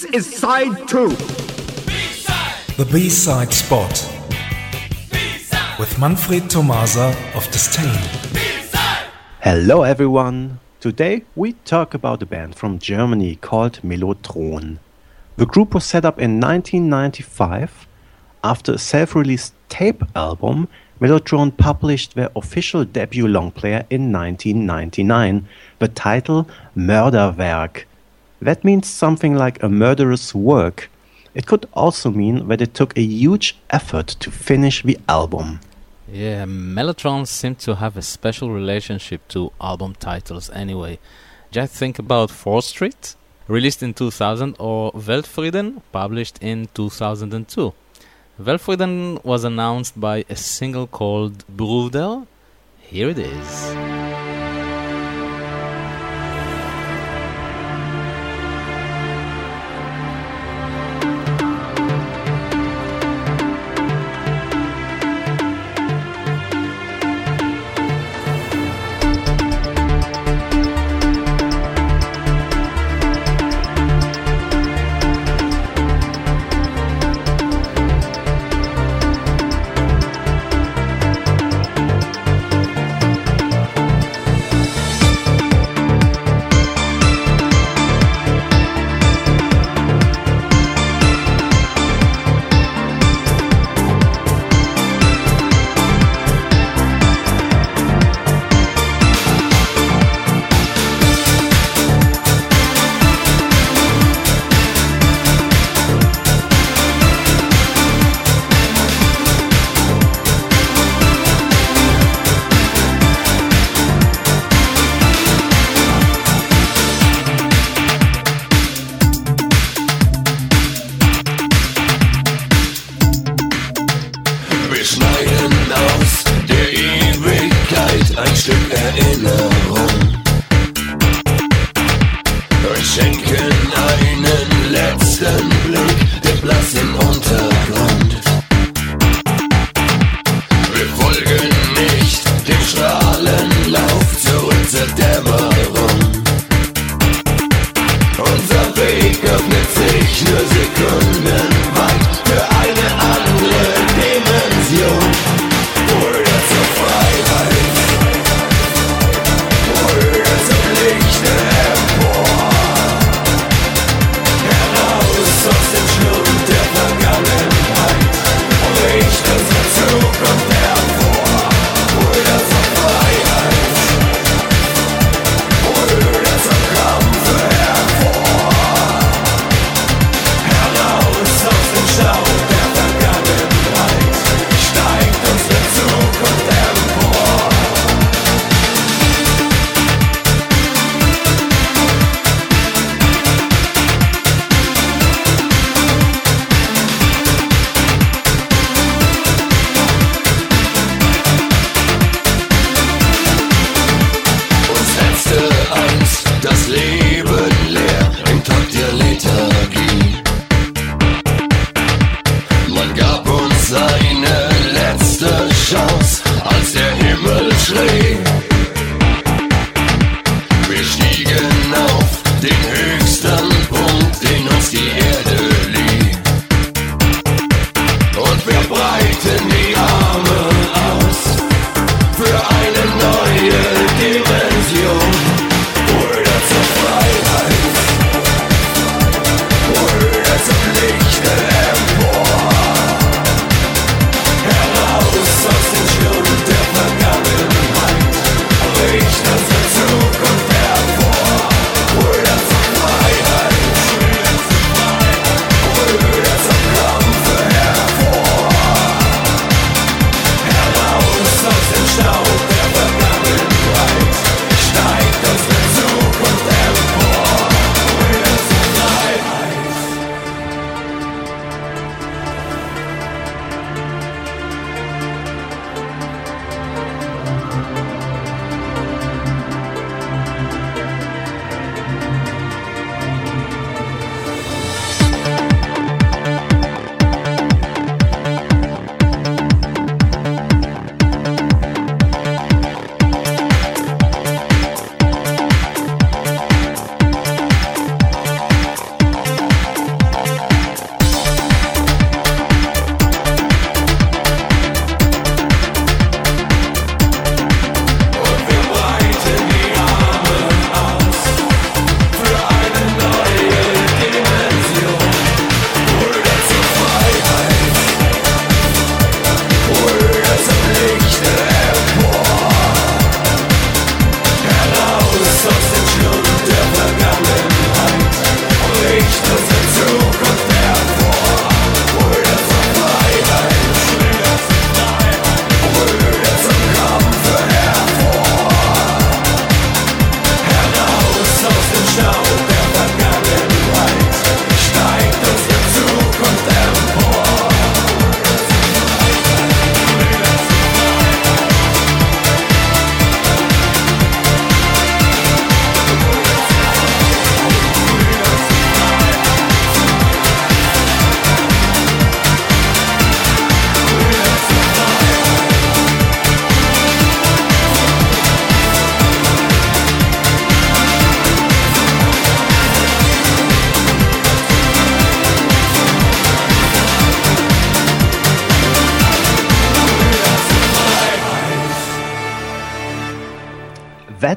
This is side two. B-side. The B-side spot. B-side. With Manfred Tomasa of Disdain. Hello everyone. Today we talk about a band from Germany called Melotron. The group was set up in 1995. After a self-released tape album, Melotron published their official debut long player in 1999, the title Mörderwerk. That means something like a murderous work. It could also mean that it took a huge effort to finish the album. Yeah, Melotron seemed to have a special relationship to album titles anyway. Just think about Fortschritt, released in 2000, or Weltfrieden, published in 2002. Weltfrieden was announced by a single called Brüder. Here it is. student in love.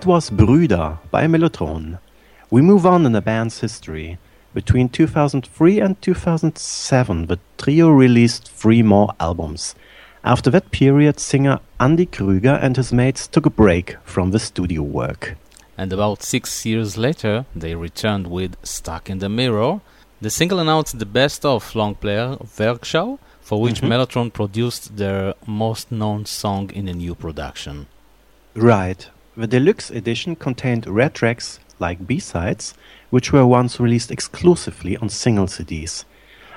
That was Brüder by Melotron. We move on in the band's history. Between 2003 and 2007, the trio released three more albums. After that period, singer Andy Krüger and his mates took a break from the studio work. And about six years later, they returned with Stuck in the Mirror. The single announced the best of long player Werkschau, for which Mhm. Melotron produced their most known song in a new production. Right. The deluxe edition contained rare tracks like B-sides, which were once released exclusively on single CDs,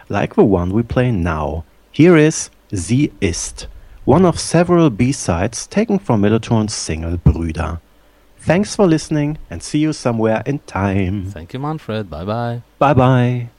like the one we play now. Here is Sie ist, one of several B-sides taken from Melotron's single Brüder. Thanks for listening and see you somewhere in time. Thank you, Manfred. Bye bye. Bye bye.